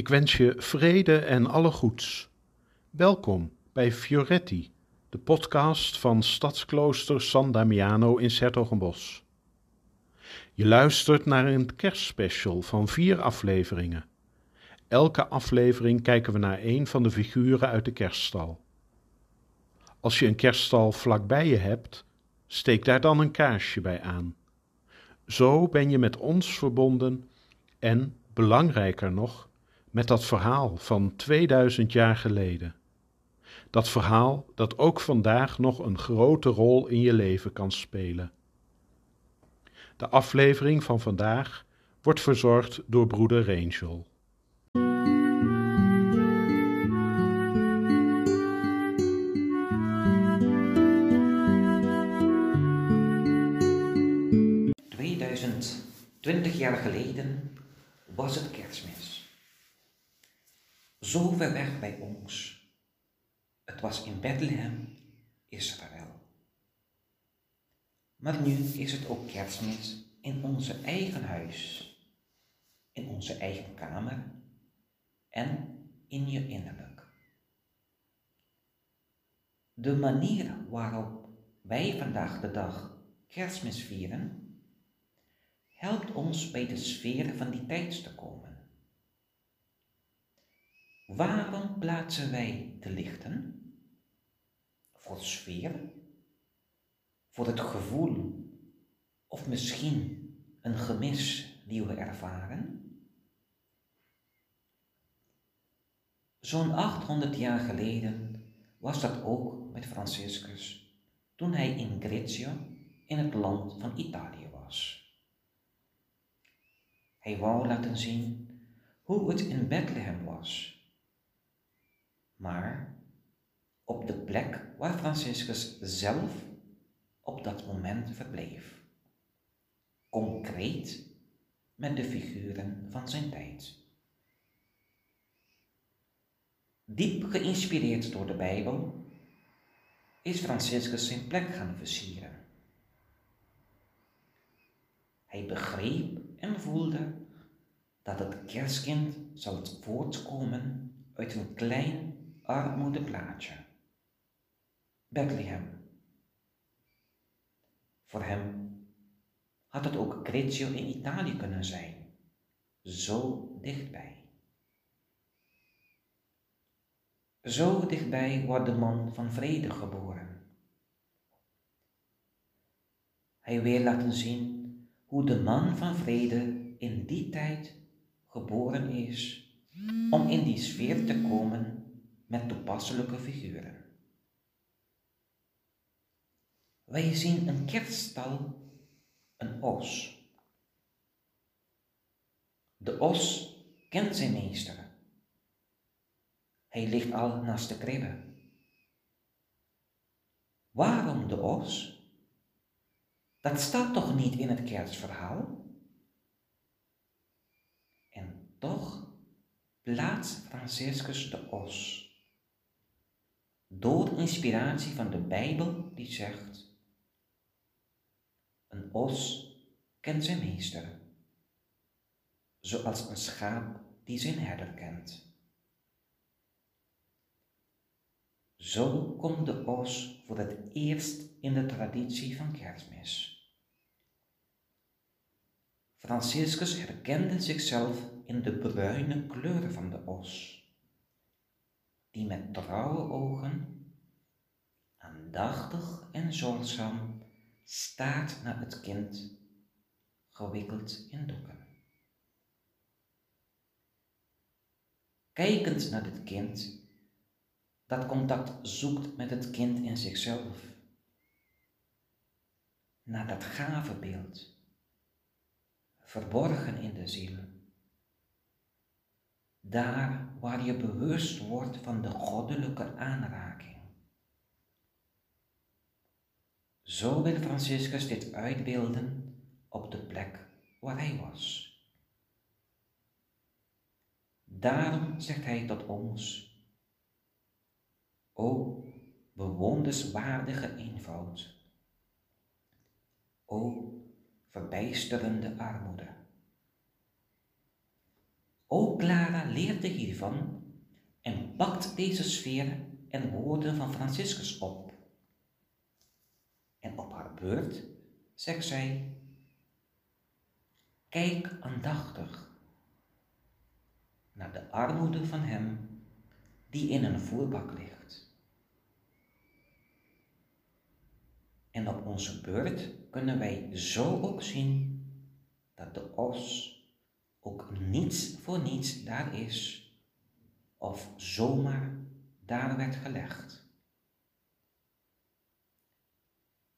Ik wens je vrede en alle goeds. Welkom bij Fioretti, de podcast van Stadsklooster San Damiano in Sertogenbos. Je luistert naar een kerstspecial van vier afleveringen. Elke aflevering kijken we naar een van de figuren uit de kerststal. Als je een kerststal vlakbij je hebt, steek daar dan een kaarsje bij aan. Zo ben je met ons verbonden en, belangrijker nog, met dat verhaal van 2000 jaar geleden. Dat verhaal dat ook vandaag nog een grote rol in je leven kan spelen. De aflevering van vandaag wordt verzorgd door broeder Rangel. Twintig jaar geleden was het kerstmis. Zo ver weg bij ons. Het was in Bethlehem, Israël. Maar nu is het ook kerstmis in onze eigen huis, in onze eigen kamer en in je innerlijk. De manier waarop wij vandaag de dag kerstmis vieren helpt ons bij de sfeer van die tijd te komen. Waarom plaatsen wij de lichten? Voor sfeer? Voor het gevoel? Of misschien een gemis die we ervaren? Zo'n 800 jaar geleden was dat ook met Franciscus, toen hij in Greccio, in het land van Italië was. Hij wou laten zien hoe het in Bethlehem was. Maar op de plek waar Franciscus zelf op dat moment verbleef. Concreet met de figuren van zijn tijd. Diep geïnspireerd door de Bijbel is Franciscus zijn plek gaan versieren. Hij begreep en voelde dat het kerstkind zal voortkomen uit een klein armoedeplaatje. Bethlehem. Voor hem had het ook Greccio in Italië kunnen zijn, zo dichtbij. Zo dichtbij wordt de man van vrede geboren. Hij wil laten zien hoe de man van vrede in die tijd geboren is om in die sfeer te komen met toepasselijke figuren. Wij zien een kerststal, een os. De os kent zijn meester. Hij ligt al naast de kribbe. Waarom de os? Dat staat toch niet in het kerstverhaal? En toch plaatst Franciscus de os. Door inspiratie van de Bijbel die zegt, een os kent zijn meester, zoals een schaap die zijn herder kent. Zo komt de os voor het eerst in de traditie van kerstmis. Franciscus herkende zichzelf in de bruine kleur van de os, die met trouwe ogen, aandachtig en zorgzaam staart naar het kind, gewikkeld in doeken. Kijkend naar dit kind, dat contact zoekt met het kind in zichzelf, naar dat gave beeld verborgen in de ziel. Daar waar je bewust wordt van de goddelijke aanraking. Zo wil Franciscus dit uitbeelden op de plek waar hij was. Daarom zegt hij tot ons, O bewonderswaardige eenvoud, O verbijsterende armoede. Ook Clara leerde hiervan en pakt deze sfeer en woorden van Franciscus op. En op haar beurt zegt zij: Kijk aandachtig naar de armoede van hem die in een voerbak ligt. En op onze beurt kunnen wij zo ook zien dat de os ook niets voor niets daar is of zomaar daar werd gelegd.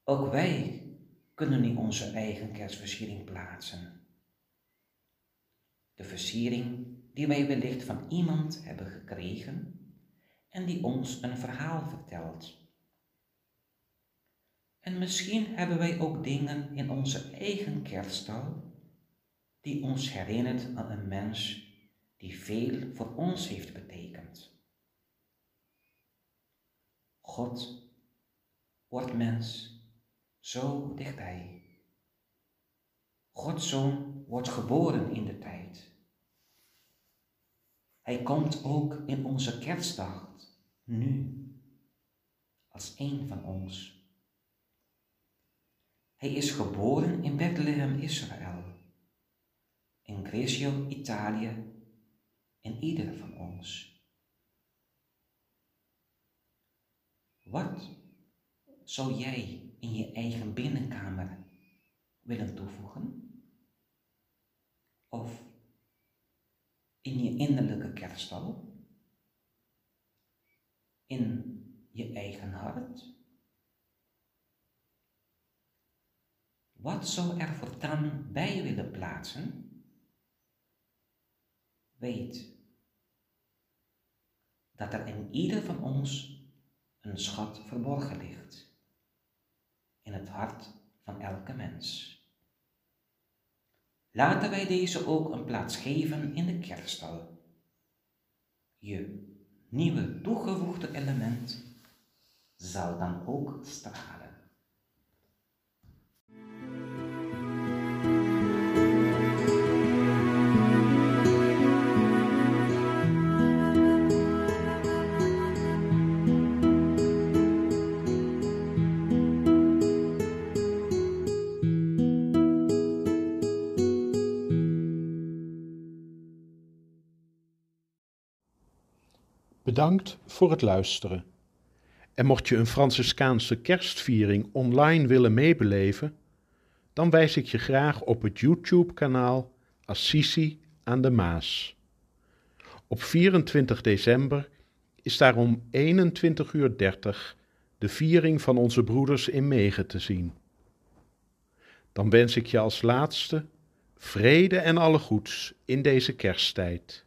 Ook wij kunnen nu onze eigen kerstversiering plaatsen. De versiering die wij wellicht van iemand hebben gekregen en die ons een verhaal vertelt. En misschien hebben wij ook dingen in onze eigen kerststal die ons herinnert aan een mens die veel voor ons heeft betekend. God wordt mens zo dichtbij. Gods zoon wordt geboren in de tijd. Hij komt ook in onze kerstdag, nu, als een van ons. Hij is geboren in Bethlehem, Israël, Greccio, Italië, in ieder van ons. Wat zou jij in je eigen binnenkamer willen toevoegen? Of in je innerlijke kerststal? In je eigen hart? Wat zou er voortaan bij willen plaatsen? Weet dat er in ieder van ons een schat verborgen ligt, in het hart van elke mens. Laten wij deze ook een plaats geven in de kerststal. Je nieuwe toegevoegde element zal dan ook stralen. Bedankt voor het luisteren. En mocht je een Franciscaanse kerstviering online willen meebeleven, dan wijs ik je graag op het YouTube-kanaal Assisi aan de Maas. Op 24 december is daar om 21.30 uur de viering van onze broeders in Megen te zien. Dan wens ik je als laatste vrede en alle goeds in deze kersttijd.